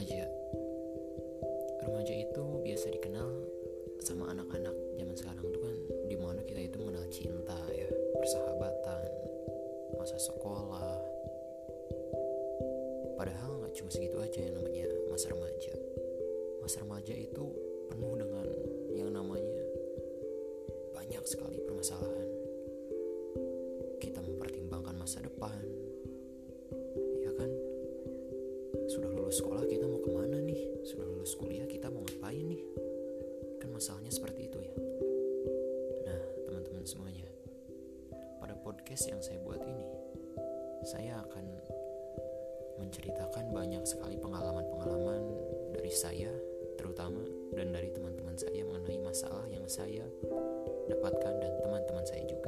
remaja. Remaja itu biasa dikenal sama anak-anak zaman sekarang tuh kan di mana kita itu mengenal cinta ya, persahabatan, masa sekolah. Padahal nggak cuma segitu aja yang namanya masa remaja. Masa remaja itu penuh dengan yang namanya banyak sekali permasalahan. Kita mempertimbangkan masa depan, sudah lulus sekolah kita mau ke mana nih? Sudah lulus kuliah kita mau ngapain nih? Kan masalahnya seperti itu ya. Nah teman-teman semuanya pada podcast yang saya buat ini saya akan menceritakan banyak sekali pengalaman-pengalaman dari saya terutama dan dari teman-teman saya mengenai masalah yang saya dapatkan dan teman-teman saya juga.